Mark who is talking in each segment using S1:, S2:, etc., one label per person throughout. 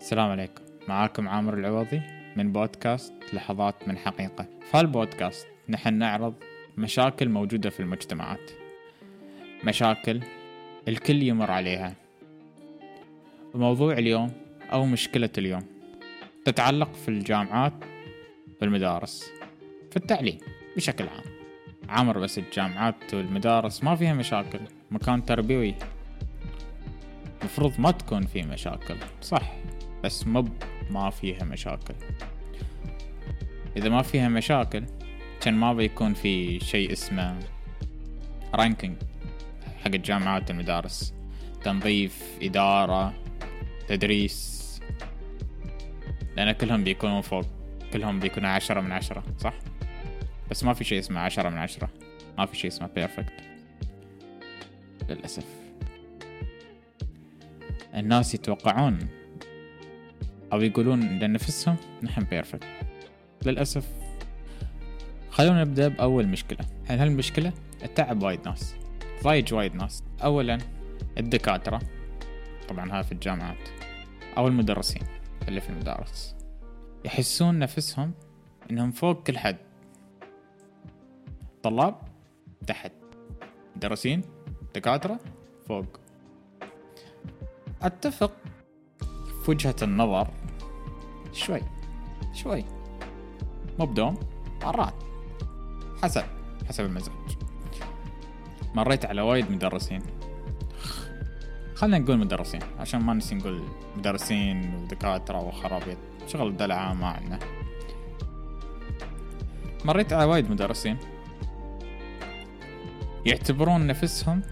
S1: السلام عليكم. معاكم عامر العوضي من بودكاست لحظات من حقيقة. في هالبودكاست نحن نعرض مشاكل موجودة في المجتمعات. مشاكل الكل يمر عليها. موضوع اليوم أو مشكلة اليوم تتعلق في الجامعات والمدارس في التعليم بشكل عام. عامر بس الجامعات والمدارس ما فيها مشاكل مكان تربوي. مفروض ما تكون فيه مشاكل صح. بس مب ما فيها مشاكل. إذا ما فيها مشاكل كان ما بيكون في شيء اسمه ranking حق الجامعات والمدارس تنظيف إدارة تدريس. لأن كلهم بيكونوا فوق كلهم بيكونوا عشرة من عشرة صح؟ بس ما في شيء اسمه عشرة من عشرة. ما في شيء اسمه perfect للأسف. الناس يتوقعون أو يقولون لنفسهم نحن بيرفكت للأسف خلونا نبدأ بأول مشكلة. هل هالمشكلة تعب وايد ناس. ضايج وايد ناس. أولا الدكاترة. طبعا هذا في الجامعات. أو المدرسين اللي في المدارس. يحسون نفسهم إنهم فوق كل حد. طلاب تحت. مدرسين دكاترة فوق. أتفق في وجهة النظر. شوي. شوي. مو بدوم مرات. حسب. حسب المزاج. مريت على وايد مدرسين. خلنا نقول مدرسين عشان ما نسي نقول مدرسين ودكاترة وخرابيط. شغل دلعة ما عندنا. مريت على وايد مدرسين. يعتبرون نفسهم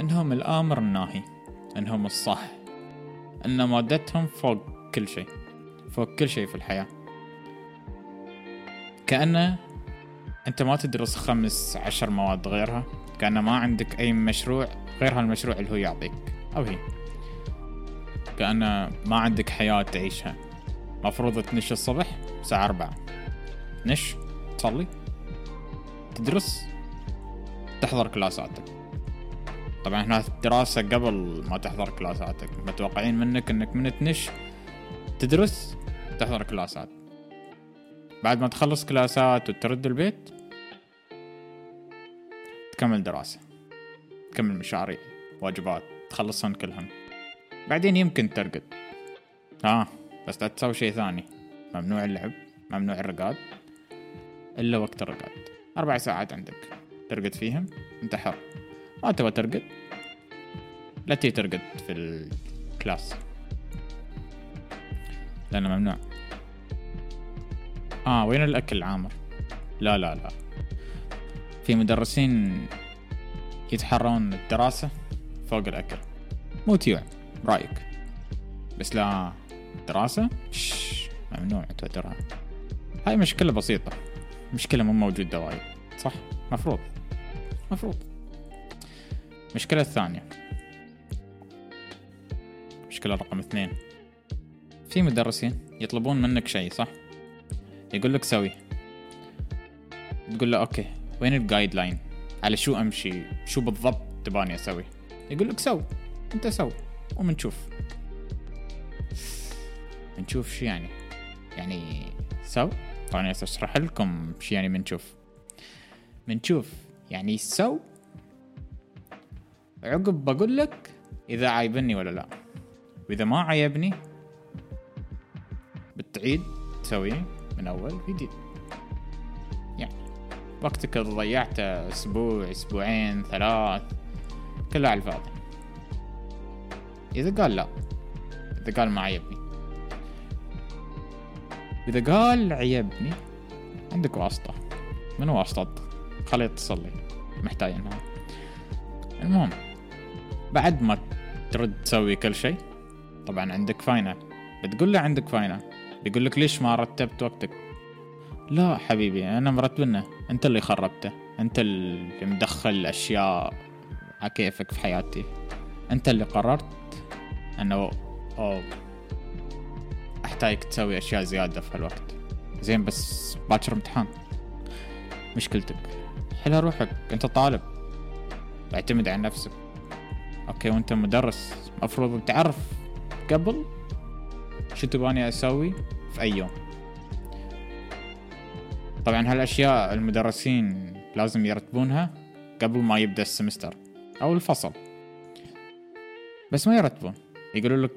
S1: إنهم الآمر الناهي إنهم الصح. إن مادتهم فوق كل شيء فوق كل شيء في الحياة. كأنه أنت ما تدرس خمس عشر مواد غيرها كأنه ما عندك أي مشروع غير هالمشروع اللي هو يعطيك. أو هي. كأنه ما عندك حياة تعيشها. مفروض تنش الصبح الساعة أربعة. نش تصلي تدرس تحضر كلاساتك. طبعا هنا الدراسة قبل ما تحضر كلاساتك متوقعين منك إنك من تنش تدرس تحضر كلاسات. بعد ما تخلص كلاسات وترد البيت تكمل دراسة تكمل مشاريع واجبات تخلصهن كلهن بعدين يمكن ترقد. آه بس لا تسوي شيء ثاني. ممنوع اللعب ممنوع الرقاد إلا وقت الرقاد. أربع ساعات عندك. ترقد فيهم أنت حر ما تبغى ترقد؟ لا تيجي ترقد في الكلاس. لأنه ممنوع. آه وين الأكل عامر لا لا لا. في مدرسين يتحرون الدراسة فوق الأكل. مو تيوع رأيك؟ بس لا دراسة؟ شش ممنوع توترها هاي مشكلة بسيطة. مشكلة مو موجودة وايد صح؟ مفروض. مفروض. المشكلة الثانية مشكلة رقم اثنين. في مدرسين يطلبون منك شيء صح؟ يقول لك سوي. تقول له okay وين ال guideline على شو أمشي؟ شو بالضبط تباني أسوي؟ يقول لك سو أنت سو ومنشوف. نشوف شو يعني؟ يعني سو طبعا اشرح لكم شو يعني منشوف. منشوف يعني سو عقب بقول لك إذا عايبني ولا لا. وإذا ما عيبني بتعيد تسويه من أول جديد يعني وقتك اللي ضيعته أسبوع أسبوعين ثلاث كله على الفاضي. إذا قال لا إذا قال ما عيبني إذا قال عيبني عندك واسطة. من واسطة؟ خليه يتصل لي محتاجينها المهم بعد ما ترد تسوي كل شيء طبعا عندك final. بتقول له عندك final. بيقول لك ليش ما رتبت وقتك؟ لا حبيبي أنا مرتبنه أنت اللي خربته. أنت اللي مدخل أشياء على كيفك في حياتي. أنت اللي قررت أنه أوه أحتاجك تسوي أشياء زيادة في هالوقت زين بس باكر امتحان. مشكلتك. حلها روحك. أنت طالب. اعتمد على نفسك. okay وأنت مدرس. مفروض تعرف قبل شو تبغاني أسوي في أي يوم. طبعا هالأشياء المدرسين لازم يرتبونها قبل ما يبدأ ال semester أو الفصل. بس ما يرتبون. يقولوا لك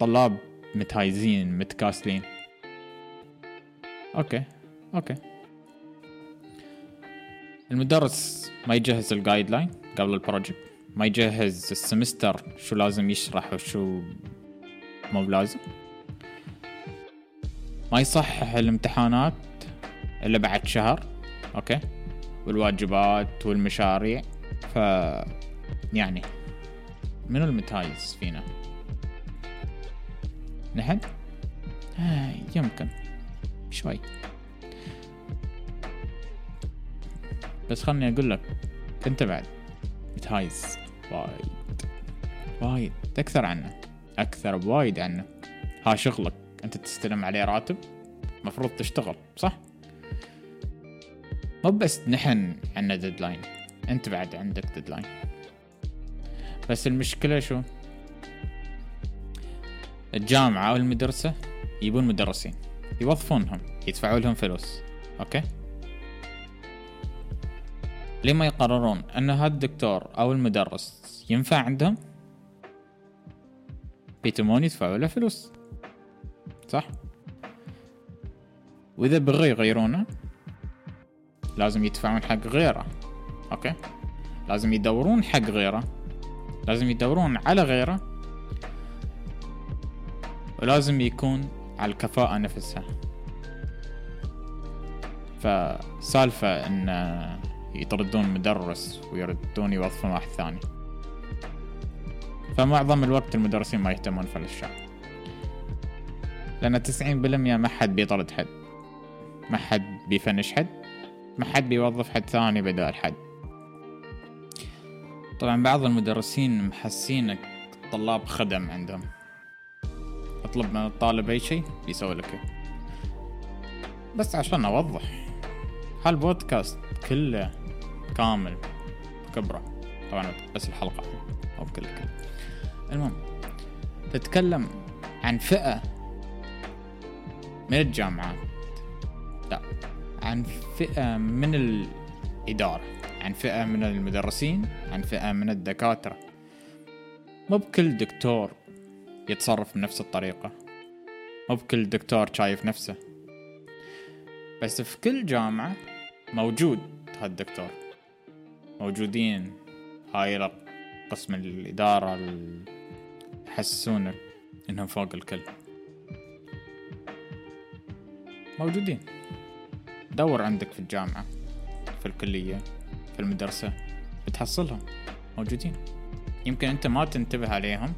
S1: طلاب متهايزين متكاسلين. okay okay. المدرس ما يجهز ال guideline قبل ال project ما يجهز ال semester شو لازم يشرح وشو مو بلازم؟ ما يصحح الامتحانات إلا بعد شهر okay؟ والواجبات والمشاريع ف يعني منو المتهايز فينا؟ نحن؟ آه يمكن. شوي. بس خلني أقول لك أنت بعد متهايز وايد. وايد. أكثر عنه. أكثر بوايد عنه. ها شغلك. أنت تستلم عليه راتب. مفروض تشتغل صح؟ مو بس نحن عندنا deadline أنت بعد عندك deadline بس المشكلة شو؟ الجامعة أو المدرسة يبون مدرسين. يوظفونهم. يدفعوا لهم فلوس. أوكي؟ لما يقررون أن هذا الدكتور أو المدرس ينفع عندهم؟ بيتمون يدفعوا له فلوس؟ صح. وإذا بغوا يغيرونه لازم يدفعون حق غيره. أوكي. لازم يدورون حق غيره. لازم يدورون على غيره. ولازم يكون على الكفاءة نفسها. فسالفة إن يطردون مدرس ويردون يوظفون واحد ثاني. فمعظم الوقت المدرسين ما يهتمون في الأشياء. لأن تسعين بالمية ما حد بيطرد حد. ما حد بيفنش حد. ما حد بيوظف حد ثاني بدال حد. طبعا بعض المدرسين محسينك طلاب خدم عندهم. اطلب من الطالب أي شيء بيسوي لك. بس عشان أوضح. هالبودكاست كله كامل كبره طبعا بس الحلقة أو بكل المهم تتكلم عن فئة من الجامعات. لا عن فئة من الإدارة عن فئة من المدرسين عن فئة من الدكاترة. مو بكل دكتور يتصرف بنفس الطريقة. مو بكل دكتور شايف نفسه. بس في كل جامعة موجود هالدكتور. موجودين هاي قسم الإدارة يحسسونك إنهم فوق الكل. موجودين. دور عندك في الجامعة في الكلية في المدرسة. بتحصلهم. موجودين. يمكن أنت ما تنتبه عليهم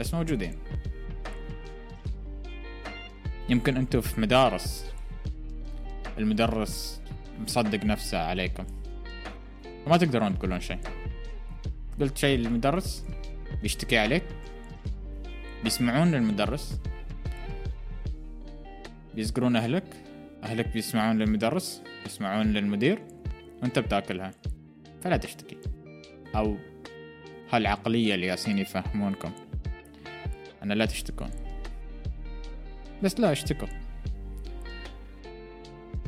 S1: بس موجودين. يمكن أنتوا في مدارس. المدرس مصدق نفسه عليكم. وما تقدرون تقولون شيء. قلت شيء للمدرس بيشتكي عليك. بيسمعون للمدرس. بيزقرون أهلك. أهلك بيسمعون للمدرس يسمعون للمدير وأنت بتاكلها. فلا تشتكي. أو هالعقلية اللي ياسين يفهمونكم؟ أن لا تشتكون. بس لا اشتكوا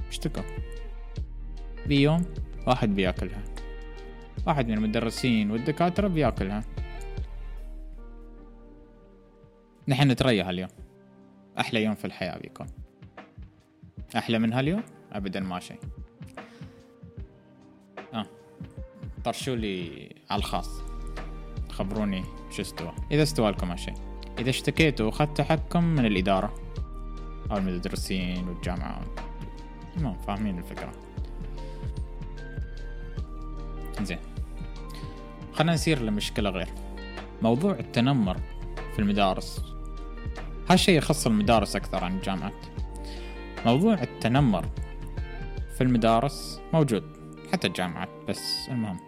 S1: اشتكوا بيوم واحد بياكلها. واحد من المدرسين والدكاترة بياكلها. نحن نتريح اليوم. أحلى يوم في الحياة بيكون. أحلى من هاليوم؟ أبدا ما شيء. آه. طرشوا لي على الخاص. خبروني شو استوى. إذا استوى لكم هالشيء. إذا اشتكيتوا وأخذتوا حقكم من الإدارة. أو المدرسين والجامعة. المهم فاهمين الفكرة. زين خلنا نسير لمشكلة غير. موضوع التنمر في المدارس. هالشيء يخص المدارس أكثر عن الجامعات. موضوع التنمر في المدارس موجود حتى الجامعات بس المهم.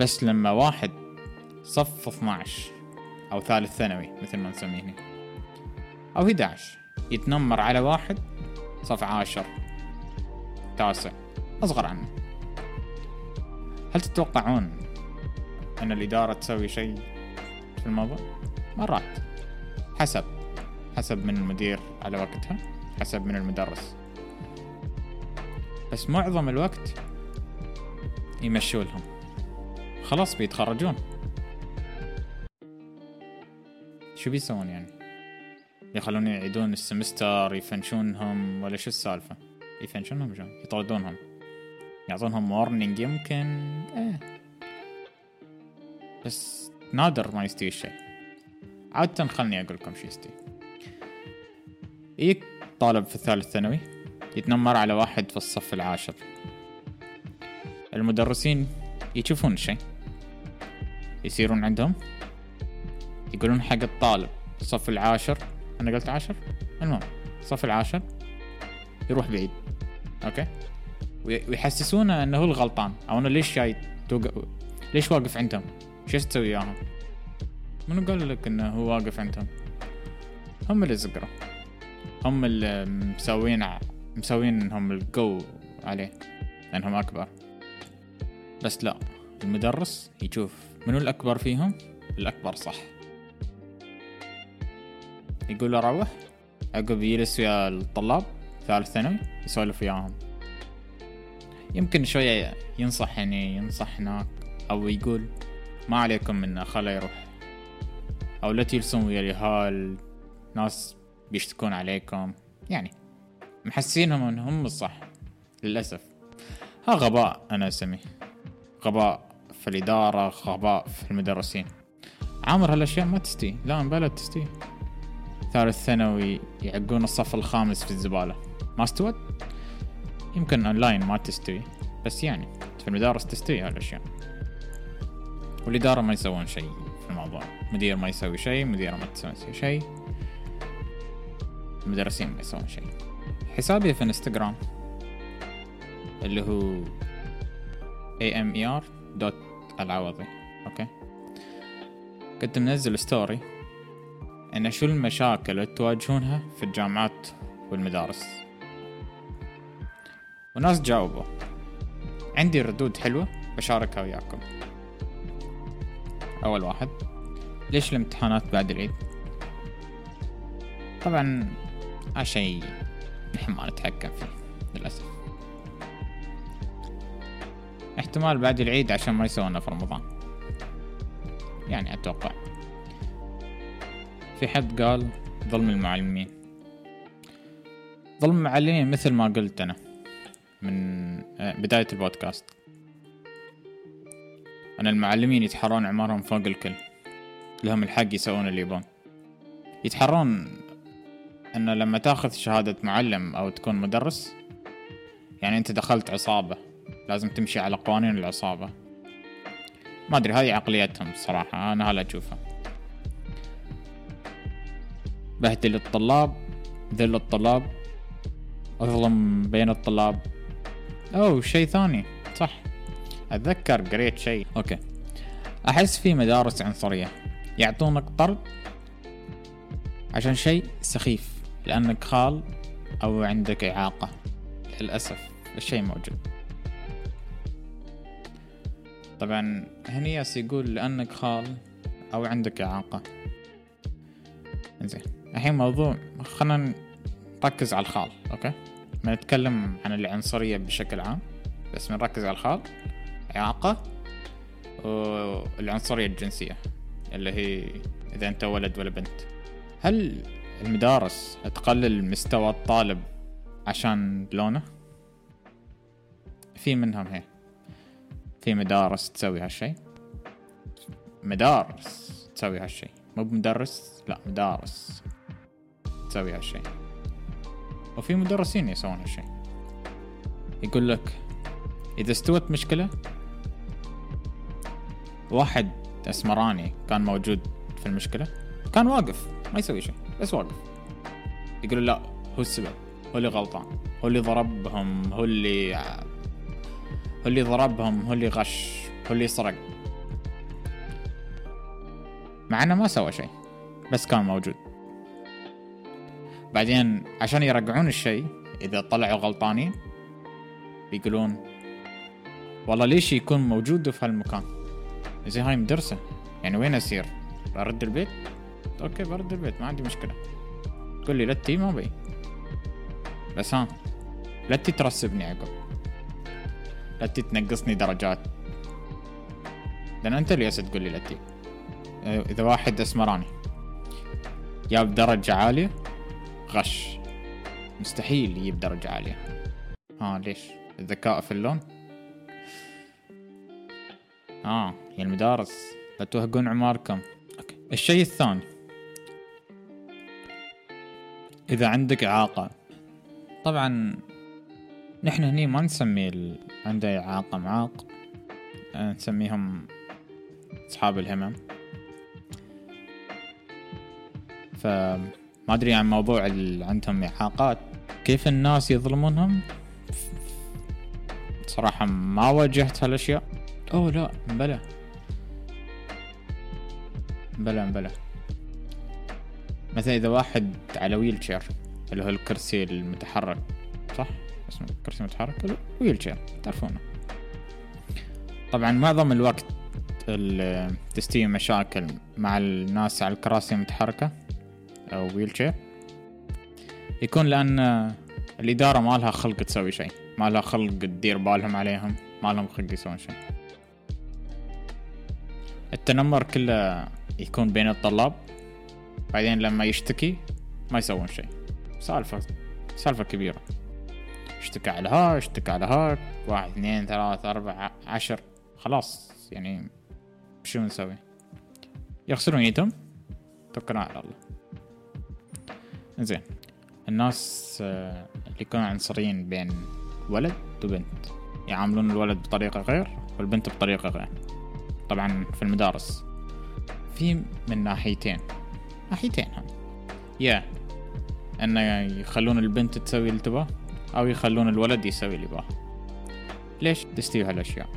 S1: بس لما واحد صف 12 أو ثالث ثانوي مثل ما نسميه أو 11 يتنمر على واحد صف عاشر تاسع أصغر عنه. هل تتوقعون أن الإدارة تسوي شيء في الموضوع؟ مرات. حسب. حسب من المدير على وقتها حسب من المدرس. بس معظم الوقت يمشوا لهم. خلاص بيتخرجون. شو بيسوون يعني؟ يخلون يعيدون ال semester يفنشونهم ولا شو السالفة؟ يفنشونهم شو؟ يطردونهم. يعطونهم warning يمكن إيه. بس نادر ما يستوي الشيء. عادة خلني أقول لكم شو يستوي يجيك طالب في الثالث ثانوي يتنمر على واحد في الصف العاشر. المدرسين يشوفون الشيء يصيرون عندهم يقولون حق الطالب الصف العاشر. أنا قلت عاشر؟ المهم الصف العاشر يروح بعيد. أوكي؟ ويحسسونه إنه هو الغلطان. أو إنه ليش جاي توق... ليش واقف عندهم؟ شو تسوي وياهم؟ منو قال لك إنه هو واقف عندهم؟ هم اللي زقروا. هم اللي مسوين مسوين إنهم القو عليه لأنهم أكبر. بس لا المدرس يشوف منو الأكبر فيهم؟ الأكبر صح. يقول له روح عقب يجلس ويا الطلاب ثالث ثانوي يسولف وياهم. يمكن شوية ينصح يعني ينصح هناك أو يقول ما عليكم منه خله يروح. أو لا تجلسون ويا اليهال ناس بيشتكون عليكم. يعني محسينهم انهم الصح للأسف. ها غباء أنا أسميه. غباء في الإدارة غباء في المدرسين. عامر هالأشياء ما تستي. لا مبلا تستي. ثالث ثانوي يعقون الصف الخامس في الزبالة. ما استوت؟ يمكن أونلاين ما تستوي. بس يعني في المدارس تستوي هالأشياء. والإدارة ما يسوون شيء. الموضوع. مدير ما يسوي شيء مديرة ما تسوي شيء. المدرسين ما يسوون شيء. حسابي في انستغرام اللي هو amer dot العوضي okay؟ كنت منزل story إن شو المشاكل اللي تواجهونها في الجامعات والمدارس. وناس جاوبوا. عندي ردود حلوة بشاركها وياكم. أول واحد. ليش الامتحانات بعد العيد؟ طبعا هالشي نحن ما نتحكم فيه للأسف. احتمال بعد العيد عشان ما يسوونه في رمضان. يعني أتوقع. في حد قال ظلم المعلمين. ظلم المعلمين مثل ما قلت أنا من آه، بداية البودكاست. أن المعلمين يتحرون أعمارهم فوق الكل. لهم الحق يسوون اللي يبون. يتحرون أن لما تأخذ شهادة معلم أو تكون مدرس يعني أنت دخلت عصابة لازم تمشي على قوانين العصابة. ما أدري هذه عقليتهم الصراحة أنا هلا أشوفها. بهدل الطلاب ذل الطلاب أظلم بين الطلاب. أوه شيء ثاني صح. أتذكر قريت شيء. أوكي. أحس في مدارس عنصرية. يعطونك طرد عشان شيء سخيف لأنك خال أو عندك إعاقة. للأسف الشيء موجود. طبعا هنياس يقول لأنك خال أو عندك إعاقة. زين الحين موضوع خلنا نركز على الخال أوكي؟ ما نتكلم عن العنصرية بشكل عام. بس بنركز على الخال إعاقة والعنصرية الجنسية. اللي هي إذا أنت ولد ولا بنت. هل المدارس تقلل مستوى الطالب عشان لونه؟ في منهم هي. في مدارس تسوي هالشي. مدارس تسوي هالشي. مو بمدرس لا مدارس تسوي هالشي. وفي مدرسين يسوون هالشيء يقول لك إذا استوت مشكلة واحد أسمراني كان موجود في المشكلة؟ كان واقف ما يسوي شيء بس واقف. يقول لا هو السبب هو اللي غلطان هو اللي ضربهم هو اللي هو اللي ضربهم هو اللي غش هو اللي سرق. مع إنه ما سوى شيء بس كان موجود. بعدين عشان يرجعون الشيء إذا طلعوا غلطانين يقولون والله ليش يكون موجود في هالمكان؟ زي هاي مدرسة. يعني وين أسير؟ برد البيت؟ okay برد البيت ما عندي مشكلة. تقول لي لا تي ما بيي. بس ها لا تي ترسبني عقب. لا تي تنقصني درجات. لأن أنت اللي تقول لي لا تي. إذا واحد أسمراني. جاب درجة عالية؟ غش. مستحيل يجيب درجة عالية. ها ليش؟ الذكاء في اللون؟ آه يا المدارس لا توهقون عماركم. أوكي. الشيء الثاني. إذا عندك إعاقة. طبعا نحن هني ما نسمي ال... عنده إعاقة معاق. نسميهم أصحاب الهمم. فما أدري عن موضوع اللي عندهم إعاقات. كيف الناس يظلمونهم؟ صراحة ما واجهت هالأشياء. أوه لا بلا بلا بلا. مثلا إذا واحد على wheelchair اللي هو الكرسي المتحرك صح؟ اسمه كرسي متحرك wheelchair تعرفونه. طبعا معظم الوقت تستوي مشاكل مع الناس على الكراسي المتحركة أو ويل شير يكون لأن الإدارة ما لها خلق تسوي شيء ما لها خلق تدير بالهم عليهم ما لهم خلق يسوون شيء. التنمر كله يكون بين الطلاب بعدين لما يشتكي ما يسوون شيء. سالفة سالفة كبيرة. اشتكى على ها اشتكى على ها واحد اثنين ثلاثة أربعة عشر. خلاص يعني شو نسوي؟ يغسلون يدهم. توكلنا على الله. زين الناس آه، اللي يكونوا عنصريين بين ولد وبنت. يعاملون الولد بطريقة غير والبنت بطريقة غير. طبعا في المدارس. في من ناحيتين. ناحيتين هم. يا انه يخلون البنت تسوي اللي تبغاه أو يخلون الولد يسوي اللي يبغاه. ليش تستوي هالأشياء؟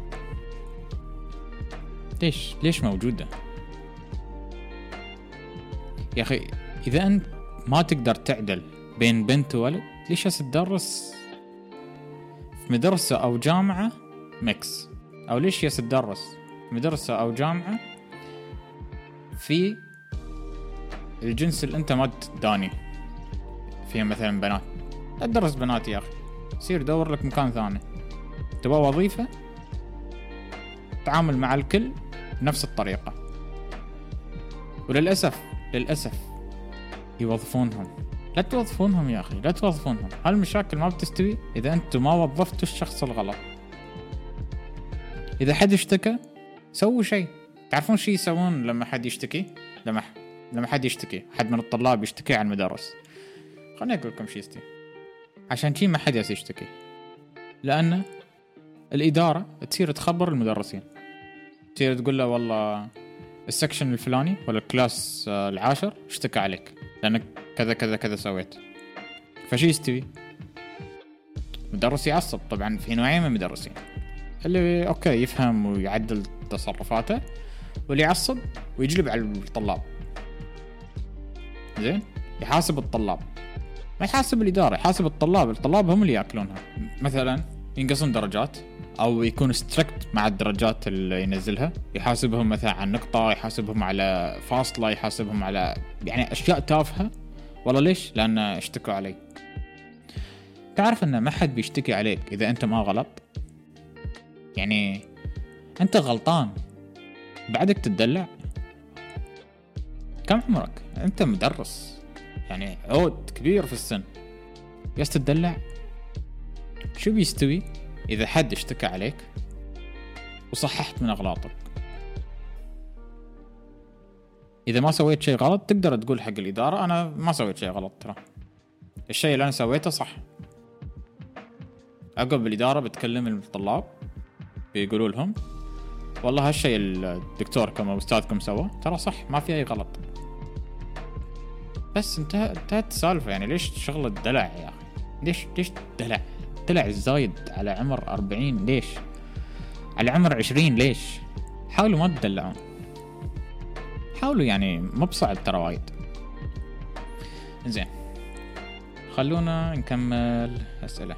S1: ليش؟ ليش موجودة؟ يا أخي إذا أنت ما تقدر تعدل بين بنت وولد ليش تدرس في مدرسة أو جامعة mix؟ أو ليش يس تدرس مدرسة أو جامعة في الجنس اللي انت ما تداني. فيها مثلا بنات. لا تدرس بنات يا أخي. سير دور لك مكان ثاني. تبغى وظيفة؟ تعامل مع الكل بنفس الطريقة. وللأسف للأسف يوظفونهم. لا توظفونهم يا أخي لا توظفونهم. هالمشاكل ما بتستوي إذا أنتم ما وظفتوا الشخص الغلط. إذا حد اشتكى سووا شيء. تعرفون شو يسوون لما حد يشتكي؟ لما لما حد يشتكي حد من الطلاب يشتكي عن المدرس خليني أقول لكم شو يستوي عشان شي ما حد يشتكي. لأن الإدارة تصير تخبر المدرسين. تصير تقول له والله ال section الفلاني ولا ال class العاشر اشتكى عليك. لأنك كذا كذا كذا سويت. فشي يستوي مدرس يعصب. طبعا في نوعين من المدرسين. اللي أوكي يفهم ويعدل تصرفاته. واللي يعصب ويجلب على الطلاب. زين؟ يحاسب الطلاب. ما يحاسب الإدارة يحاسب الطلاب. الطلاب هم اللي يأكلونها. مثلا ينقصون درجات أو يكون strict مع الدرجات اللي ينزلها. يحاسبهم مثلا على نقطة يحاسبهم على فاصلة يحاسبهم على يعني أشياء تافهة. والله ليش؟ لأن اشتكوا علي. تعرف إن ما حد بيشتكي عليك إذا أنت ما غلط؟ يعني أنت غلطان. بعدك تدلع كم عمرك؟ أنت مدرس. يعني عود كبير في السن. يس تدلع شو بيستوي إذا حد اشتكى عليك وصححت من أغلاطك؟ إذا ما سويت شيء غلط تقدر تقول حق الإدارة أنا ما سويت شيء غلط ترى. الشيء اللي أنا سويته صح. عقب الإدارة بتكلم الطلاب بيقولوا لهم والله هالشيء الدكتور كما أستاذكم سوى ترى صح ما في أي غلط. بس انتهت انتهت السالفة يعني ليش شغله الدلع يا أخي؟ ليش ليش دلع؟ دلع الزايد على عمر أربعين ليش؟ على عمر عشرين ليش؟ حاولوا ما تدلعون. حاولوا يعني مو بصعب ترى وايد. زين خلونا نكمل أسئلة.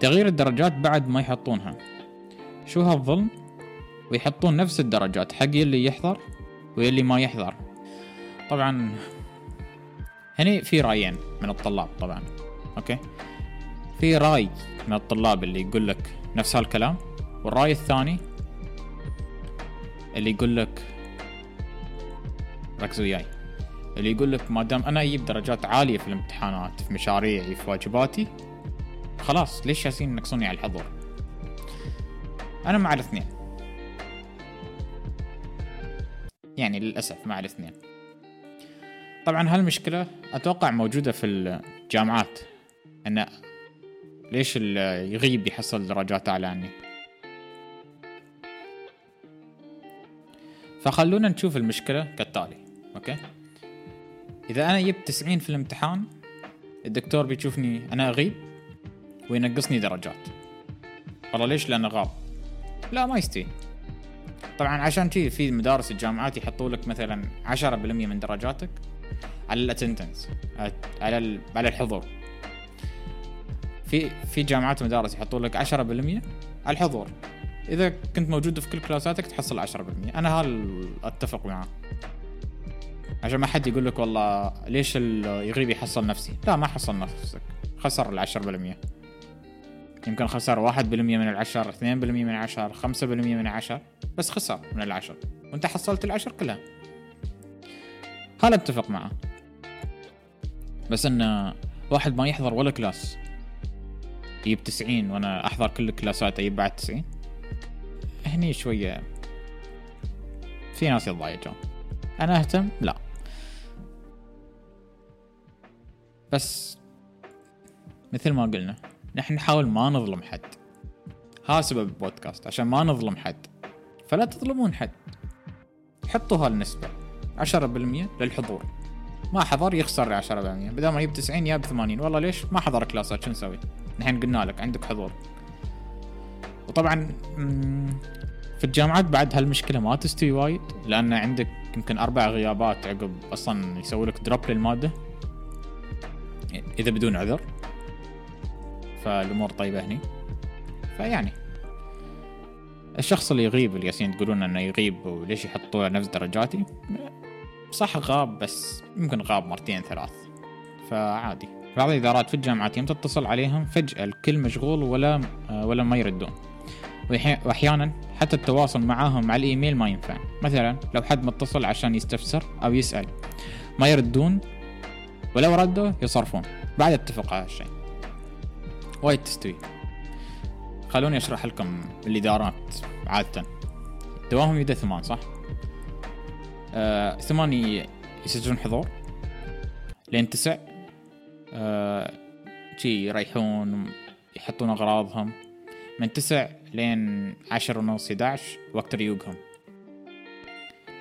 S1: تغيير الدرجات بعد ما يحطونها. شو هالظلم؟ ويحطون نفس الدرجات حق اللي يحضر واللي ما يحضر. طبعا هني في رأيين من الطلاب طبعا أوكي؟ في رأي من الطلاب اللي يقول لك نفس هالكلام والرأي الثاني اللي يقول لك ركز وياي. اللي يقول لك ما دام أنا أجيب درجات عالية في الامتحانات في مشاريعي في واجباتي خلاص ليش جالسين ينقصوني على الحضور؟ أنا مع الاثنين. يعني للأسف مع الاثنين. طبعا هالمشكلة أتوقع موجودة في الجامعات. إن ليش اللي يغيب يحصل درجات أعلى عني. فخلونا نشوف المشكلة كالتالي. أوكي؟ إذا أنا جبت 90 في الامتحان الدكتور بيشوفني أنا أغيب وينقصني درجات. والله ليش؟ لأنه غاب. لا ما يستوي. طبعا عشان كذي في مدارس الجامعات يحطوا لك مثلا 10% من درجاتك على الاتندنس على على الحضور. في في جامعات ومدارس يحطوا لك 10% على الحضور. إذا كنت موجود في كل كلاساتك تحصل 10% أنا هال أتفق معاه عشان ما حد يقول لك والله ليش يغيب يحصل نفسي. لا ما حصل نفسك. خسر العشرة بالمية. يمكن خسر واحد بالمية من العشر اثنين بالمية من العشر خمسة بالمية من العشر بس خسر من العشر. وانت حصلت العشر كلها. هذا أتفق معه؟ بس إن واحد ما يحضر ولا كلاس. يجيب تسعين وأنا أحضر كل الكلاسات أجيب بعد تسعين. هني شوية في ناس يتضايقون أنا أهتم؟ لا. بس مثل ما قلنا نحن نحاول ما نظلم حد. ها سبب البودكاست عشان ما نظلم حد. فلا تظلمون حد. حطوا هالنسبة عشرة بالمية للحضور. ما حضر يخسر عشرة بالمية. بدل ما يجيب تسعين يا بثمانين والله ليش ما حضر كلاسات؟ شو نسوي؟ نحن قلنا لك عندك حضور. وطبعا في الجامعات بعد هالمشكلة ما تستوي وايد لأن عندك يمكن أربع غيابات عقب أصلا يسوي لك دروب للمادة. إذا بدون عذر. فالأمور طيبة هني. فيعني الشخص اللي يغيب اللي ياسين تقولون إنه يغيب وليش يحطوا نفس درجاتي؟ صح غاب بس يمكن غاب مرتين ثلاث. فعادي. بعض الإدارات في الجامعات يوم تتصل عليهم فجأة الكل مشغول ولا ولا ما يردون. وأحيانا حتى التواصل معاهم على الإيميل ما ينفع. مثلا لو حد متصل عشان يستفسر أو يسأل ما يردون ولو ردوا يصرفون. بعد اتفق على هالشيء. وايد تستوي. خلوني أشرح لكم الإدارات عادة. دواهم يبدأ ثمان صح؟ آه ثمان يسجلون حضور. لين تسع آه شي يريحون يحطون أغراضهم. من تسع لين عشر ونص 11 وقت ريوقهم.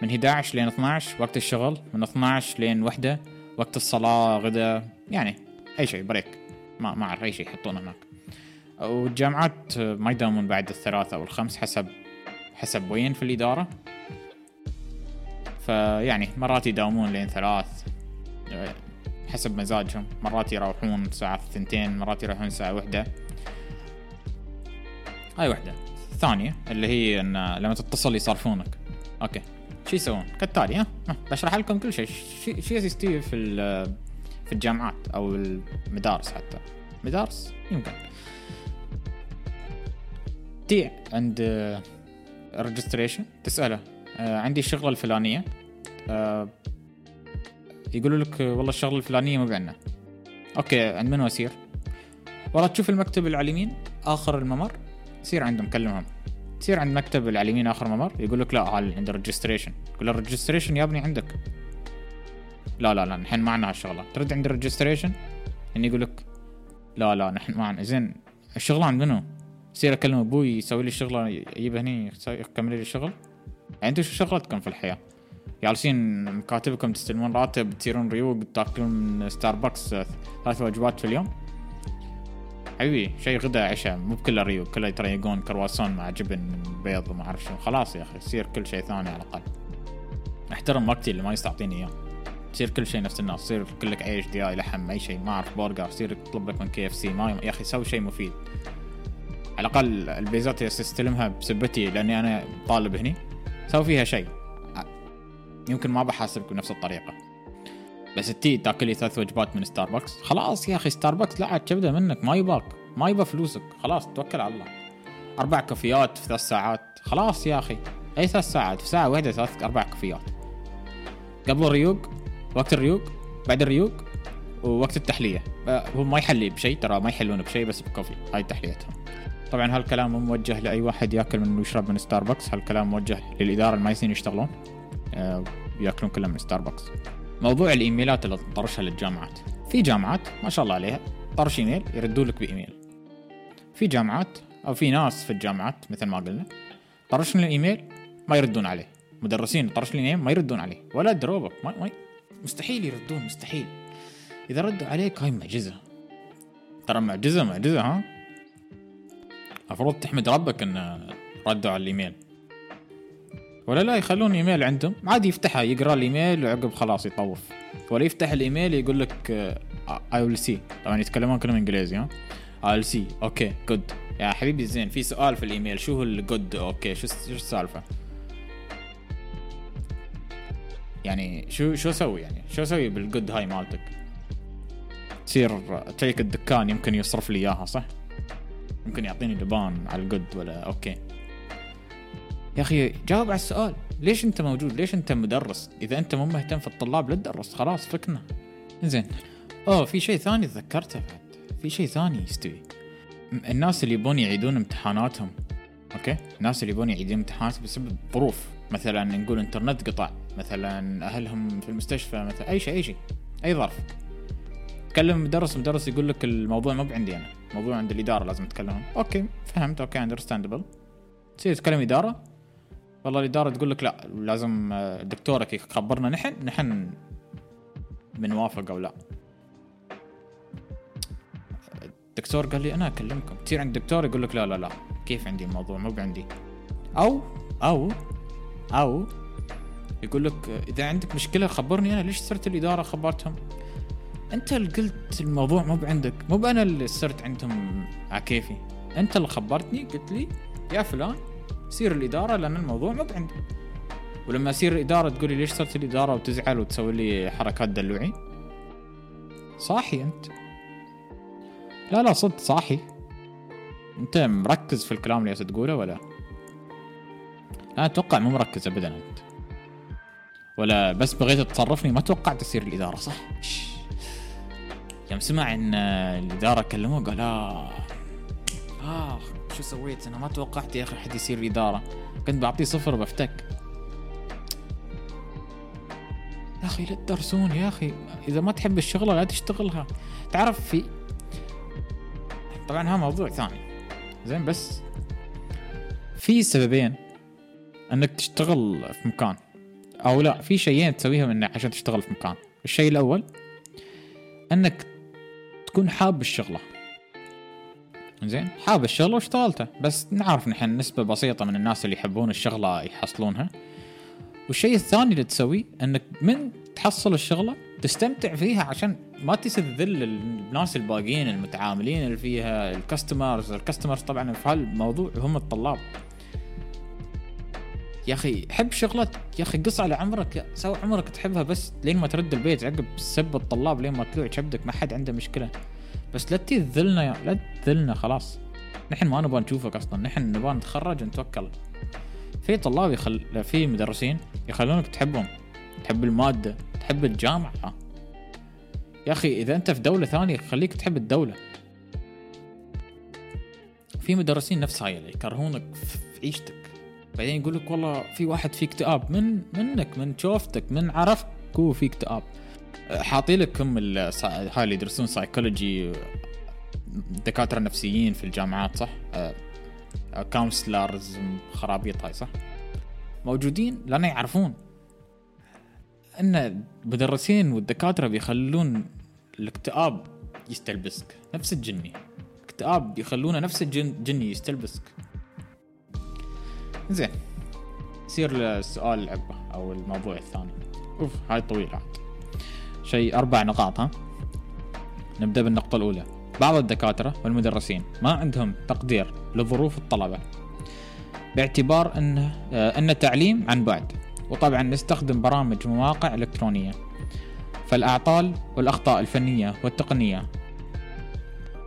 S1: من 11 لين 12 وقت الشغل. من 12 لين وحدة وقت الصلاة غدا يعني أي شيء بريك. ما ما أعرف أي شيء يحطونه هناك. والجامعات ما يداومون بعد الثلاثة أو الخمس حسب حسب وين في الإدارة. فيعني مرات يداومون لين ثلاث حسب مزاجهم. مرات يروحون الساعة ثنتين مرات يروحون الساعة وحدة هاي وحدة الثانية اللي هي إن لما تتصل يصرفونك. أوكي. شو يسوون؟ كالتالي ها بشرح لكم كل شيء شو يستوي في في الجامعات أو المدارس حتى. مدارس يمكن. تي عند registration تسأله آه، عندي الشغلة الفلانية. آه، يقولوا لك والله الشغلة الفلانية مو عندنا. أوكي عند من اسير والله تشوف المكتب اللي على اليمين آخر الممر سير عندهم كلمهم. تصير عند مكتب على اليمين آخر ممر يقول لك لا هال عند ال registration تقول ال registration يا ابني عندك. لا لا لا نحن ما عندنا هالشغله ترد عند ال registration؟ اني يقول لك لا لا نحن ما عندنا زين الشغله عند منو؟ يصير اكلم أبوي يسوي لي الشغلة يجيب هني يكمل لي الشغل. يعني أنتم شو شغلتكم في الحياة؟ جالسين في مكاتبكم تستلمون راتب تصيرون ريوق تاكلون من ستاربكس ثلاث وجبات في اليوم؟ حبيبي شيء غدا عشاء مو بكله ريوق كله يتريقون كرواسون مع جبن بيض وما أعرف شنو. خلاص يا أخي يصير كل شيء ثاني على الأقل. أحترم وقتي اللي ما يستعطيني إياه. يصير كل شيء نفس الناس يصير كلك عيش دياي لحم أي شيء ما أعرف برجر يصير تطلب لك من كي اف سي ما يا أخي سوي شيء مفيد. على الأقل البيزات استلمها بسبتي لأني أنا طالب هني سوي فيها شيء. يمكن ما بحاسبك بنفس الطريقة. بس تي تاكل لي ثلاث وجبات من ستاربكس خلاص يا أخي ستاربكس لاعت كبده منك ما يباك ما يبى فلوسك خلاص توكل على الله. أربع كافيات في ثلاث ساعات خلاص يا أخي. أي ثلاث ساعات في ساعة واحدة ثلاث أربع كافيات. قبل الريوق وقت الريوق بعد الريوق ووقت التحلية. هو ما يحلي بشيء ترى ما يحلون بشيء بس بكوفي. هاي تحليتهم. طبعا هالكلام مو موجه لأي واحد يأكل من ويشرب من ستاربكس هالكلام موجه للإدارة اللي ما يشتغلون. آه، يأكلون كلهم من ستاربكس موضوع الإيميلات اللي تطرشها للجامعات. في جامعات ما شاء الله عليها طرش إيميل يردوا لك بإيميل. في جامعات أو في ناس في الجامعات مثل ما قلنا طرشنا الايميل ما يردون عليه. مدرسين طرش الايميل ما يردون عليه. ولا دروبك ما, ما مستحيل يردون مستحيل. إذا ردوا عليك هاي معجزة. ترى معجزة معجزة ها؟ المفروض تحمد ربك إن ردوا على الإيميل. ولا لا يخلون إيميل عندهم. عادي يفتحها يقرأ الإيميل وعقب خلاص يطوف. ولا يفتح الإيميل يقول لك I will see طبعا يتكلمون كلهم إنجليزي ها؟ I will see okay good يا حبيبي زين. في سؤال في الإيميل. شو هو ال good okay شو شو السالفة؟ يعني شو شو أسوي يعني؟ شو أسوي بال good هاي مالتك؟ تصير فيك الدكان يمكن يصرف لي إياها صح؟ يمكن يعطيني لبان على ال good ولا okay. يا أخي جاوب على السؤال ليش أنت موجود؟ ليش أنت مدرس؟ إذا أنت مو مهتم في الطلاب لا تدرس خلاص فكنا. زين أوه في شيء ثاني تذكرته بعد. في شيء ثاني يستوي. الناس اللي يبون يعيدون امتحاناتهم أوكي؟ الناس اللي يبون يعيدون امتحاناتهم بسبب ظروف. مثلا نقول إنترنت قطع. مثلا أهلهم في المستشفى مثلا أي شيء أي شيء أي ظرف. تكلم مدرس المدرس يقول لك الموضوع مو عندي أنا الموضوع عند الإدارة لازم تكلمهم. أوكي فهمت okay understandable تصير تكلم إدارة والله الإدارة تقول لك لا لازم دكتورك يخبرنا نحن نحن بنوافق أو لا. الدكتور قال لي أنا أكلمكم. تصير عند الدكتور يقول لك لا لا لا كيف عندي الموضوع؟ مو عندي أو أو أو يقول لك إذا عندك مشكلة خبرني أنا ليش صرت الإدارة خبرتهم؟ أنت اللي قلت الموضوع مو بعندك مو أنا اللي صرت عندهم على كيفي. أنت اللي خبرتني قلت لي يا فلان سير الإدارة لأن الموضوع مو بعندي ولما اصير الإدارة تقول لي ليش صرت الإدارة وتزعل وتسوي لي حركات دلوعي؟ صاحي أنت. لا لا صدق صاحي. أنت مركز في الكلام اللي تقوله ولا؟ لا أتوقع مو مركز ابدا أنت. ولا بس بغيت تصرفني ما توقعت تصير الإدارة صح؟ يوم سمع إن الإدارة كلموه قال آه. آه شو سويت؟ أنا ما توقعت يا أخي حد يصير الاداره كنت بعطيه صفر بفتك يا أخي لا تدرسون يا أخي. إذا ما تحب الشغلة لا تشتغلها. تعرف في طبعا هذا موضوع ثاني. زين بس في سببين إنك تشتغل في مكان. أو لا في شيئين تسويهم انك عشان تشتغل في مكان. الشيء الأول أنك تكون حاب الشغلة. زين؟ حاب الشغلة واشتغلته بس نعرف نحن نسبة بسيطة من الناس اللي يحبون الشغلة يحصلونها. والشيء الثاني اللي تسويه أنك من تحصل الشغلة تستمتع فيها عشان ما تستذل الناس الباقيين المتعاملين اللي فيها الكاستمرز الكاستمرز طبعا في هالموضوع هم الطلاب. يا أخي حب شغلتك يا أخي قص على عمرك سوي عمرك تحبها بس لين ما ترد البيت عقب سب الطلاب لين ما تلوع كبدك ما حد عنده مشكلة. بس لا تذلنا يا لا تذلنا خلاص. نحن ما نبغى نشوفك أصلا نحن نبغى نتخرج ونتوكل في طلاب يخل في مدرسين يخلونك تحبهم. تحب المادة تحب الجامعة. يا أخي إذا أنت في دولة ثانية خليك تحب الدولة. في مدرسين نفس هاي اللي يكرهونك في عيشتك. بعدين يقول لك والله في واحد في اكتئاب. من منك من شوفتك من عرفك هو في اكتئاب. حاطي لك هم هاي اللي يدرسون سايكولوجي دكاترة نفسيين في الجامعات صح؟ كونسلرز خرابيط هاي صح؟ موجودين لأن يعرفون. إن المدرسين والدكاترة بيخلون الاكتئاب يستلبسك. نفس الجني. اكتئاب يخلونه نفس الجني يستلبسك. زين. يصير السؤال العبة أو الموضوع الثاني. أوف هاي طويلة. عاد شيء أربع نقاط ها؟ نبدأ بالنقطة الأولى. بعض الدكاترة والمدرسين ما عندهم تقدير لظروف الطلبة باعتبار أن أن التعليم عن بعد وطبعا نستخدم برامج ومواقع إلكترونية. فالأعطال والأخطاء الفنية والتقنية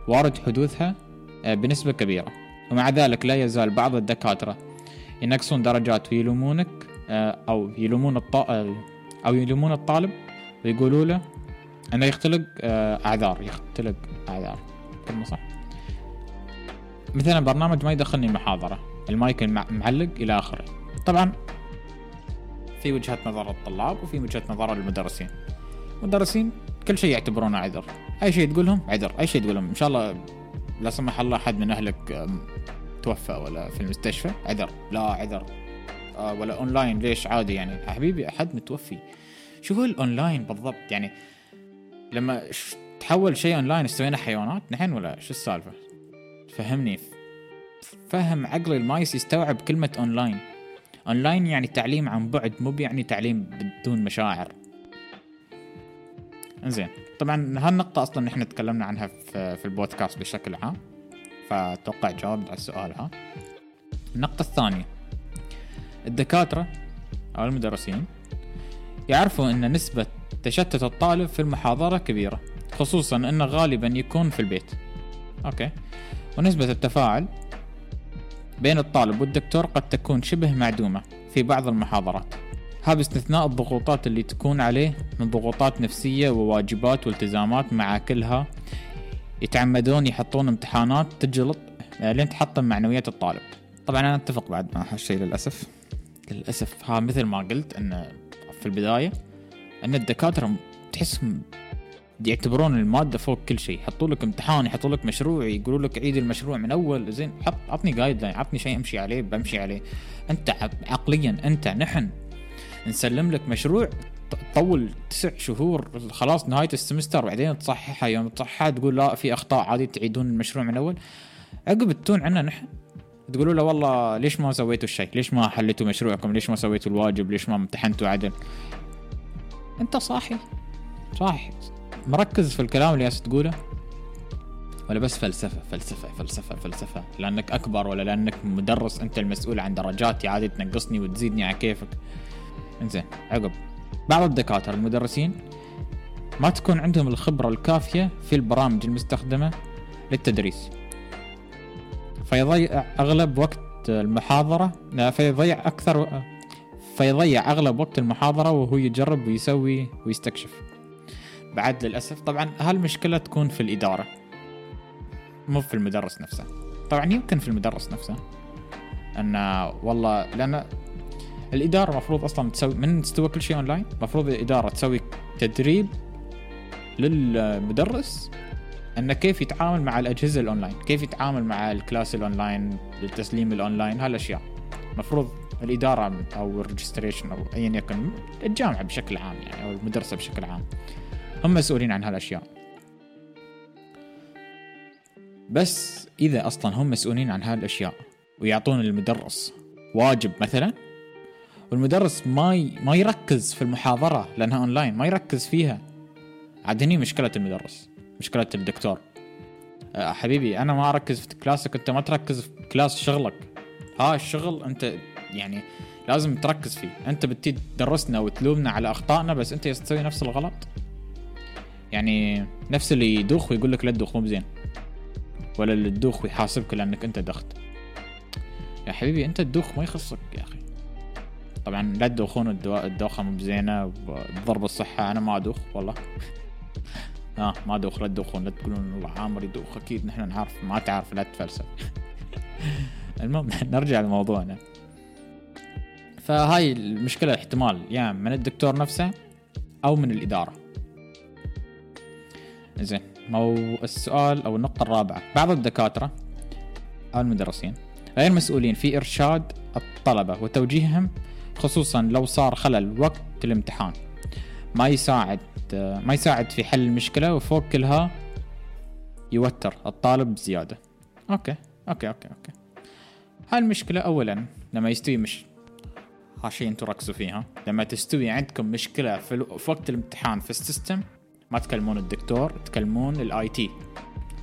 S1: وارد حدوثها آه، بنسبة كبيرة. ومع ذلك لا يزال بعض الدكاترة ينقصون درجات ويلومونك آه، أو يلومون الطالب أو يلومون الطالب ويقولوا له أنه يختلق أعذار يختلق أعذار. كلمة صح. مثلا برنامج ما يدخلني المحاضرة المايك معلق إلى آخره. طبعا في وجهة نظر الطلاب وفي وجهة نظر المدرسين. المدرسين كل شيء يعتبرونه عذر. أي شيء تقولهم عذر أي شيء تقولهم. إن شاء الله لا سمح الله أحد من أهلك توفى ولا في المستشفى؟ عذر. لا عذر. آه ولا اونلاين ليش؟ عادي يعني. حبيبي أحد متوفي. شو هو الاونلاين بالضبط؟ يعني لما تحول شيء اونلاين استوينا حيوانات نحن ولا شو السالفة؟ فهمني. فهم عقلي اللي ما يستوعب كلمة online online يعني تعليم عن بعد مو يعني تعليم بدون مشاعر. انزين. طبعا هالنقطة أصلا إحنا تكلمنا عنها في البودكاست بشكل عام. فأتوقع جاوبت على السؤال ها. النقطة الثانية. الدكاترة أو المدرسين يعرفوا إن نسبة تشتت الطالب في المحاضرة كبيرة خصوصا انه غالبا يكون في البيت. أوكي. ونسبة التفاعل بين الطالب والدكتور قد تكون شبه معدومة في بعض المحاضرات. هذا باستثناء الضغوطات اللي تكون عليه من ضغوطات نفسية وواجبات والتزامات مع كلها يتعمدون يحطون امتحانات تجلط آه، لين تحطم معنويات الطالب. طبعا أنا أتفق بعد مع هالشيء للأسف. للأسف ها مثل ما قلت إن في البداية إن الدكاترة تحسهم يعتبرون المادة فوق كل شيء. يحطوا لك امتحان يحطوا لك مشروع يقولوا لك عيد المشروع من أول زين حط عطني guideline عطني شيء أمشي عليه بمشي عليه. أنت عقليا أنت نحن نسلم لك مشروع تطول تسع شهور خلاص نهاية ال semester بعدين تصححها يوم تصححها تقول لا في أخطاء عادي تعيدون المشروع من اول عقب تتون عنا نحن تقولوا له والله ليش ما سويتوا الشيء؟ ليش ما حليتوا مشروعكم؟ ليش ما سويتوا الواجب؟ ليش ما امتحنتوا عدل؟ أنت صاحي. صاحي. مركز في الكلام اللي تقوله؟ ولا بس فلسفة فلسفة فلسفة فلسفة؟ لأنك أكبر ولا لأنك مدرس أنت المسؤول عن درجاتي عادي تنقصني وتزيدني على كيفك. إنزين عقب. بعض الدكاترة المدرسين ما تكون عندهم الخبرة الكافية في البرامج المستخدمة للتدريس. فيضيع أغلب وقت المحاضرة فيضيع أكثر فيضيع أغلب وقت المحاضرة وهو يجرب ويسوي ويستكشف. بعد للأسف طبعا هالمشكلة تكون في الإدارة مو في المدرس نفسه. طبعا يمكن في المدرس نفسه أن والله لأن الإدارة المفروض أصلا تسوي من تستوى كل شيء أونلاين المفروض الإدارة تسوي تدريب للمدرس إنه كيف يتعامل مع الأجهزة الاونلاين كيف يتعامل مع ال class ال online التسليم الاونلاين هالأشياء. المفروض الإدارة أو ال registration أو ايا يكن الجامعة بشكل عام يعني أو المدرسة بشكل عام. هم مسؤولين عن هالأشياء. بس إذا أصلا هم مسؤولين عن هالأشياء ويعطون المدرس واجب مثلا والمدرس ما ي... ما يركز في المحاضرة لأنها اونلاين ما يركز فيها. عاد هني مشكلة المدرس مشكلة الدكتور. أه حبيبي أنا ما أركز في كلاسك أنت ما تركز في class شغلك. ها الشغل أنت يعني لازم تركز فيه. أنت ياي تدرسنا وتلومنا على أخطائنا بس أنت تسوي نفس الغلط. يعني نفس اللي يدوخ ويقول لك لا تدوخ مو بزين. ولا اللي تدوخ ويحاسبك لأنك أنت دخت. يا حبيبي أنت تدوخ ما يخصك يا أخي. طبعا لا تدوخون الدوخة مو بزينة بضرب الصحة أنا ما أدوخ والله. آه ما أدوخ لا تدوخون لا تقولون والله عامر يدوخ أكيد نحن نعرف ما تعرف لا تفلسف. المهم نرجع لموضوعنا. فهاي المشكلة احتمال يا يعني من الدكتور نفسه أو من الإدارة. زين مو السؤال أو النقطة الرابعة. بعض الدكاترة أو المدرسين غير مسؤولين في إرشاد الطلبة وتوجيههم خصوصا لو صار خلل وقت الامتحان. ما يساعد ما يساعد في حل المشكلة وفوق كلها يوتر الطالب بزيادة okay okay okay okay. هاي المشكلة اولا لما يستوي مش هالشي أنتم ركزوا فيها. لما تستوي عندكم مشكلة في, في وقت الامتحان في ال system ما تكلمون الدكتور تكلمون ال IT.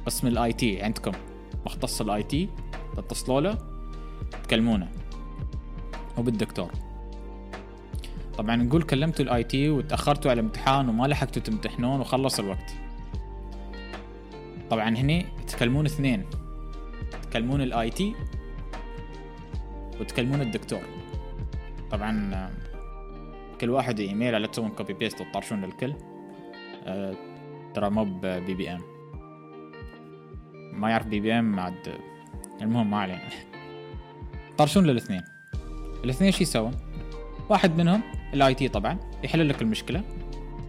S1: قسم ال IT عندكم. مختص ال IT تتصلوا له تكلمونه. مو بالدكتور طبعا نقول كلمتوا ال IT وتاخرتوا على الامتحان وما لحقتوا تمتحنون وخلص الوقت. طبعا هني تكلمون اثنين. تكلمون ال IT وتكلمون الدكتور. طبعا كل واحد إيميل على تسوون copy paste وتطرشون للكل. أه ترى مو BBM ما يعرف BBM عاد المهم ما علينا. طرشون للاثنين. الاثنين شو يسوون؟ واحد منهم ال IT طبعا يحل لك المشكلة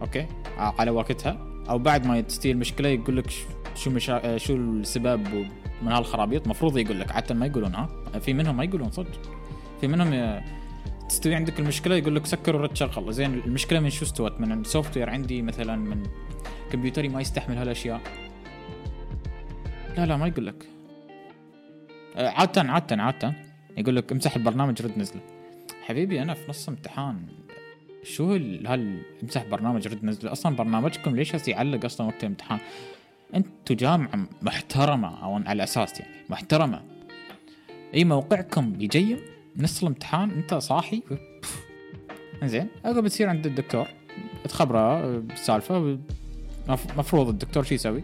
S1: okay؟ على وقتها. أو بعد ما تستوي المشكلة يقول لك شو مشا... شو السبب من هالخرابيط. المفروض يقول لك عادة ما يقولون ها في منهم ما يقولون صدق. في منهم تستوي عندك المشكلة يقول لك سكر ورد شغل. زين المشكلة من شو استوت؟ من ال software عندي مثلا من كمبيوتري ما يستحمل هالأشياء. لا لا ما يقول لك. عادة عادة عادة. يقول لك امسح البرنامج رد نزله. حبيبي أنا في نص امتحان. شو هال امسح برنامج رد نزله أصلا برنامجكم ليش هسه يعلق أصلا وقت الامتحان؟ أنتوا جامعة محترمة أو على أساس يعني محترمة. أي موقعكم يجيم نص الامتحان أنت صاحي. زين عقب تصير عند الدكتور تخبره بالسالفة مفروض الدكتور شو يسوي؟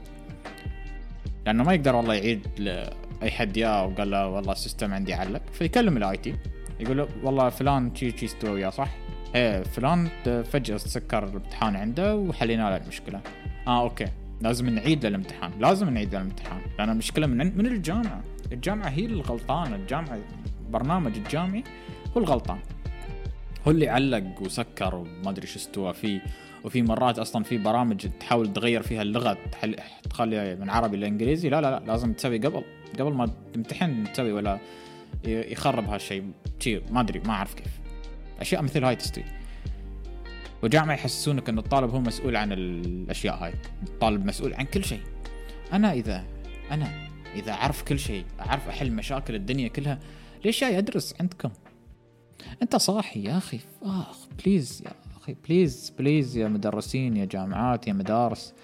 S1: لأنه ما يقدر والله يعيد لاي حد يا وقال له والله ال system عندي علق فيكلم ال IT يقول له والله فلان شي شي استوى وياه صح؟ إيه فلان فجأة سكر الامتحان عنده وحلينا له المشكلة. آه okay. لازم نعيد للامتحان. لازم نعيد للامتحان. لأن المشكلة من من الجامعة. الجامعة هي الغلطانة. الجامعة برنامج الجامعي هو الغلطان. هو اللي علق وسكر وما أدري شو استوى فيه. وفي مرات أصلا في برامج تحاول تغير فيها اللغة تحل تخلي من عربي لإنجليزي. لا لا لا لازم تسوي قبل. قبل ما تمتحن تسوي ولا يخرب هالشيء. شيء ما أدري ما أعرف كيف. أشياء مثل هاي تستوي. وجامعة يحسسونك ان الطالب هو مسؤول عن الأشياء هاي. الطالب مسؤول عن كل شيء. أنا إذا أنا إذا أعرف كل شيء أعرف أحل مشاكل الدنيا كلها ليش جاي أدرس عندكم؟ أنت صاحي يا أخي. آخ please يا أخي please please يا مدرسين يا جامعات يا مدارس.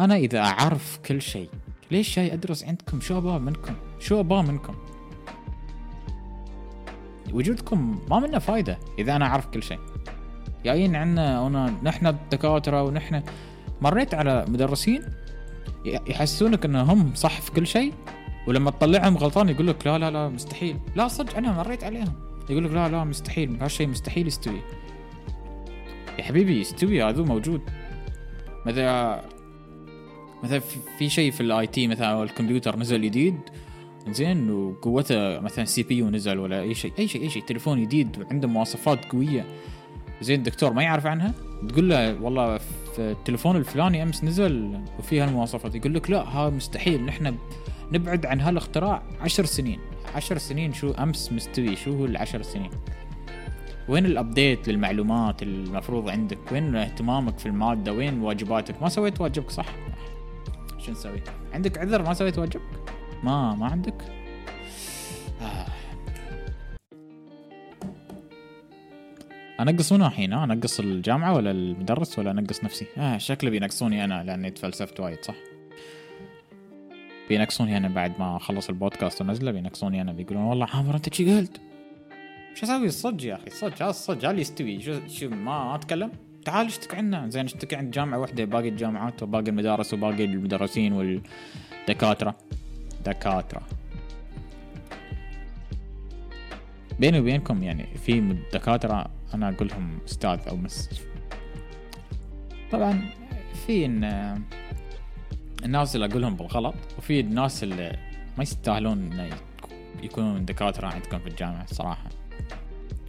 S1: أنا إذا أعرف كل شيء ليش جاي أدرس عندكم؟ شو أبغى منكم؟ شو أبغى منكم؟ وجودكم ما منه فايدة إذا أنا أعرف كل شيء. جايين عنا انا نحن الدكاترة ونحن مريت على مدرسين يحسونك إنهم صح في كل شيء ولما تطلعهم غلطان يقول لك لا لا لا مستحيل. لا صدق أنا مريت عليهم. يقول لك لا لا مستحيل هالشيء مستحيل يستوي. يا حبيبي يستوي هذا موجود. مثلا مثلا في شيء في ال IT مثلا الكمبيوتر نزل جديد زين وقوته مثلا CPU نزل ولا أي شيء أي شيء أي شيء تليفون جديد وعنده مواصفات قوية. زين الدكتور ما يعرف عنها؟ تقول له والله التليفون الفلاني أمس نزل وفيه هالمواصفات. يقول لك لا ها مستحيل. نحن نبعد عن هالاختراع عشر سنين. عشر سنين شو أمس مستوي شو هو العشر سنين؟ وين ال update للمعلومات المفروض عندك؟ وين اهتمامك في المادة؟ وين واجباتك؟ ما سويت واجبك صح؟ شو نسوي عندك عذر ما سويت واجبك؟ ما ما عندك؟ آه. انقص منو الحين أنقص الجامعة ولا المدرس ولا أنقص نفسي؟ آه شكله بينقصوني أنا لأني تفلسفت وايد صح؟ بينقصوني أنا بعد ما أخلص البودكاست ونزله بينقصوني أنا بيقولون والله عامر أنت شي قلت؟ شو أسوي؟ الصج يا أخي الصج هذا الصج اللي يستوي. شو شو ما أتكلم؟ تعال اشتكي عنا. زين اشتكي عند جامعة واحدة باقي الجامعات وباقي المدارس وباقي المدرسين والدكاترة. دكاترة. بيني وبينكم يعني في دكاترة أنا أقول لهم أستاذ أو مس. طبعا في إن الناس اللي أقولهم بالغلط وفي الناس اللي ما يستاهلون يكونون دكاترة عندكم في الجامعة الصراحة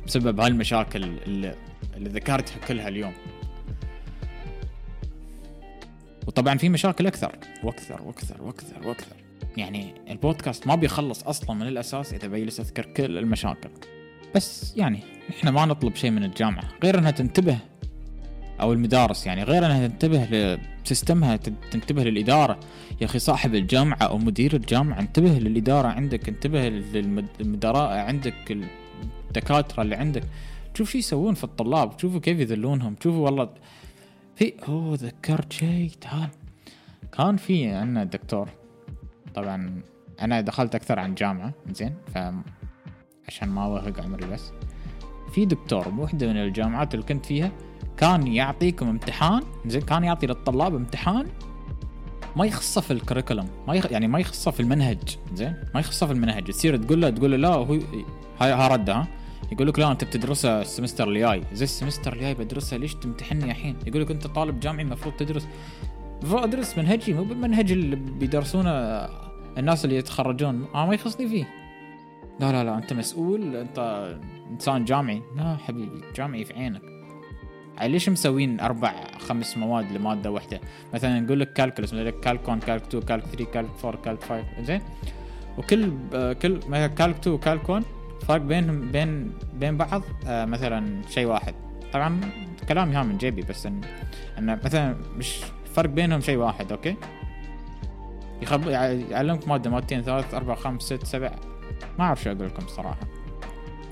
S1: بسبب هالمشاكل اللي, اللي ذكرتها كلها اليوم. وطبعا في مشاكل أكثر وأكثر وأكثر وأكثر وأكثر. يعني البودكاست ما بيخلص أصلا من الأساس إذا بجلس أذكر كل المشاكل. بس يعني إحنا ما نطلب شيء من الجامعة. غير إنها تنتبه أو المدارس يعني غير إنها تنتبه لسيستمها تنتبه للإدارة. يا أخي صاحب الجامعة أو مدير الجامعة انتبه للإدارة عندك انتبه للمدراء عندك الدكاترة اللي عندك. شوف شو يسوون في الطلاب شوفوا كيف يذلونهم شوفوا والله. في أوه ذكرت شيء تعال. كان في عندنا دكتور. طبعا أنا دخلت أكثر عن جامعة زين ف عشان ما أوهق عمري بس. في دكتور بوحدة من الجامعات اللي كنت فيها كان يعطيكم امتحان زين كان يعطي للطلاب امتحان ما يخصه في الكريكولم ما يخ... يعني ما يخصه في المنهج زين ما يخصه في المنهج. تصير تقول له تقول له لا هو هاي ها رده ها؟ يقول لك لا أنت بتدرسها ال semester الجاي. زي السمستر الجاي بدرسها ليش تمتحني الحين؟ يقول لك أنت طالب جامعي المفروض تدرس ادرس منهجي مو بالمنهج اللي بيدرسونه الناس اللي يتخرجون. آه ما يخصني فيه. لا لا لا أنت مسؤول أنت إنسان جامعي. لا حبيبي جامعي في عينك. ليش مسوين أربع خمس مواد لمادة واحدة؟ مثلا نقول لك calculus مثلا calc 1 calc 2 calc 3 calc 4 calc 5 زين؟ وكل كل مثلا كالك 2 وكالك 1 فرق بينهم بين بين بعض آه، مثلا شيء واحد. طبعا كلامي ها من جيبي بس إن, إن مثلا مش فرق بينهم شيء واحد أوكي؟ يخب يعلمك مادة مادتين ثلاث أربع خمس ست سبع ما أعرف شو أقول لكم الصراحه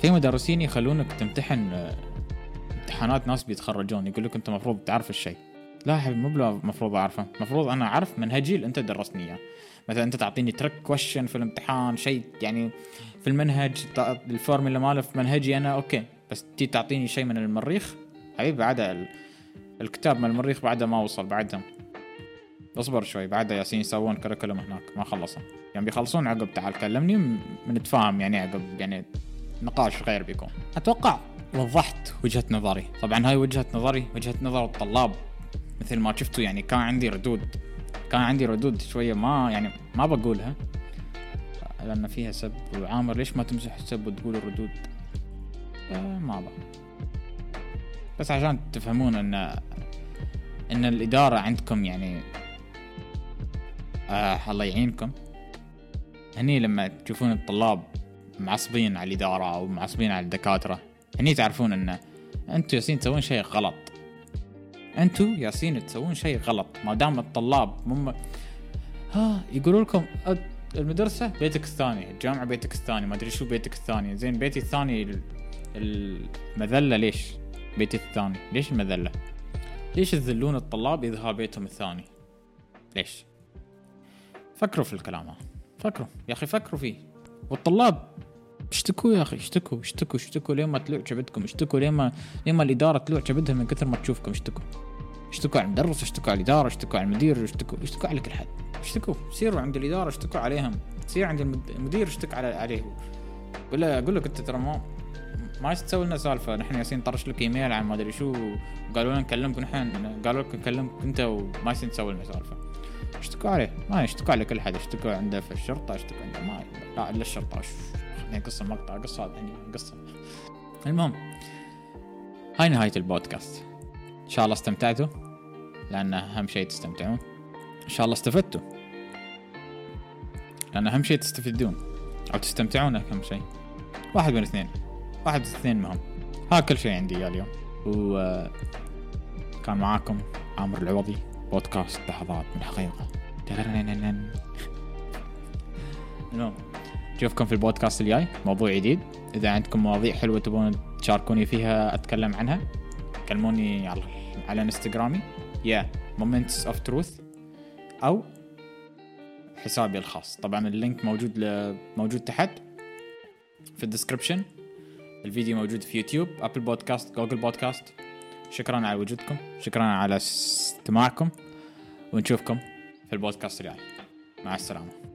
S1: في مدرسين يخلونك تمتحن امتحانات ناس بيتخرجون يقول لك أنت المفروض تعرف الشيء. لا حبيبي مو المفروض أعرفه. المفروض أنا أعرف منهجي اللي أنت درستني إياه. مثلا أنت تعطيني trick question في الامتحان شيء يعني في المنهج الفورمولا ماله في منهجي أنا okay. بس تيي تعطيني شيء من المريخ حبيبي بعد الكتاب من المريخ بعده ما وصل بعدهم. اصبر شوي بعدها يالسين يسوون curriculum هناك ما خلصوا. يعني بيخلصون عقب تعال كلمني بنتفاهم يعني عقب يعني نقاش غير بيكون. أتوقع وضحت وجهة نظري. طبعا هاي وجهة نظري وجهة نظر الطلاب. مثل ما شفتوا يعني كان عندي ردود كان عندي ردود شوية ما يعني ما بقولها. لأن فيها سب وعامر ليش ما تمسح السب وتقول الردود؟ آه ما بقى بس عشان تفهمون ان إن الإدارة عندكم يعني آه الله يعينكم. هني لما تشوفون الطلاب معصبين على الإدارة أو معصبين على الدكاترة هني تعرفون ان أنتوا ياسين تسوون شيء غلط. أنتوا ياسين تسوون شيء غلط. ما دام الطلاب مم ها يقولوا لكم المدرسة بيتك الثاني الجامعة بيتك الثاني ما أدري شو بيتك الثاني. زين بيتي الثاني المذلة ليش؟ بيتي الثاني ليش المذلة؟ ليش تذلون الطلاب اذا بيتهم الثاني؟ ليش؟ فكروا في الكلام فكروا. يا أخي فكروا فيه. والطلاب اشتكوا يا أخي اشتكوا اشتكوا اشتكوا لين ما تلوع كبدكم اشتكوا لين ما لين ما الإدارة تلوع كبدها من كثر ما تشوفكم. اشتكوا. اشتكوا على المدرس اشتكوا على الإدارة اشتكوا على المدير اشتكوا اشتكوا على كل حد. اشتكوا. سيروا عند الإدارة اشتكوا عليهم. سير عند المدير اشتك على عليه. قول له أقول لك انت ترى ما ما تسوي لنا سالفة. نحن ياسين طرش لك إيميل عن ما أدري شو. وقالوا لنا نكلمك نحن قالوا لك نكلمك أنت وما يصير تسوي لنا سالفة. اشتكوا عليه ما اشتكوا على كل حد اشتكوا عنده في الشرطة اشتكوا عنده ما لا إلا الشرطة. يعني قصة؟ مقطع قصة يعني قصة. المهم هاي نهاية البودكاست. إن شاء الله استمتعتوا لأن أهم شيء تستمتعون. إن شاء الله استفدتوا لأن أهم شيء تستفيدون أو تستمتعون أهم شيء. واحد من اثنين. واحد من اثنين مهم. ها كل شيء عندي اليوم. و كان معاكم عامر العوضي. بودكاست لحظات من الحقيقة المهم نشوفكم في البودكاست الجاي موضوع جديد اذا عندكم مواضيع حلوة تبون تشاركوني فيها اتكلم عنها كلموني على على انستغرامي يا Moments of Truth أو حسابي الخاص طبعا ال link موجود ل... موجود تحت في ال description الفيديو موجود في يوتيوب Apple Podcasts Google Podcasts شكرا على وجودكم شكرا على استماعكم ونشوفكم في البودكاست الجاي. مع السلامة.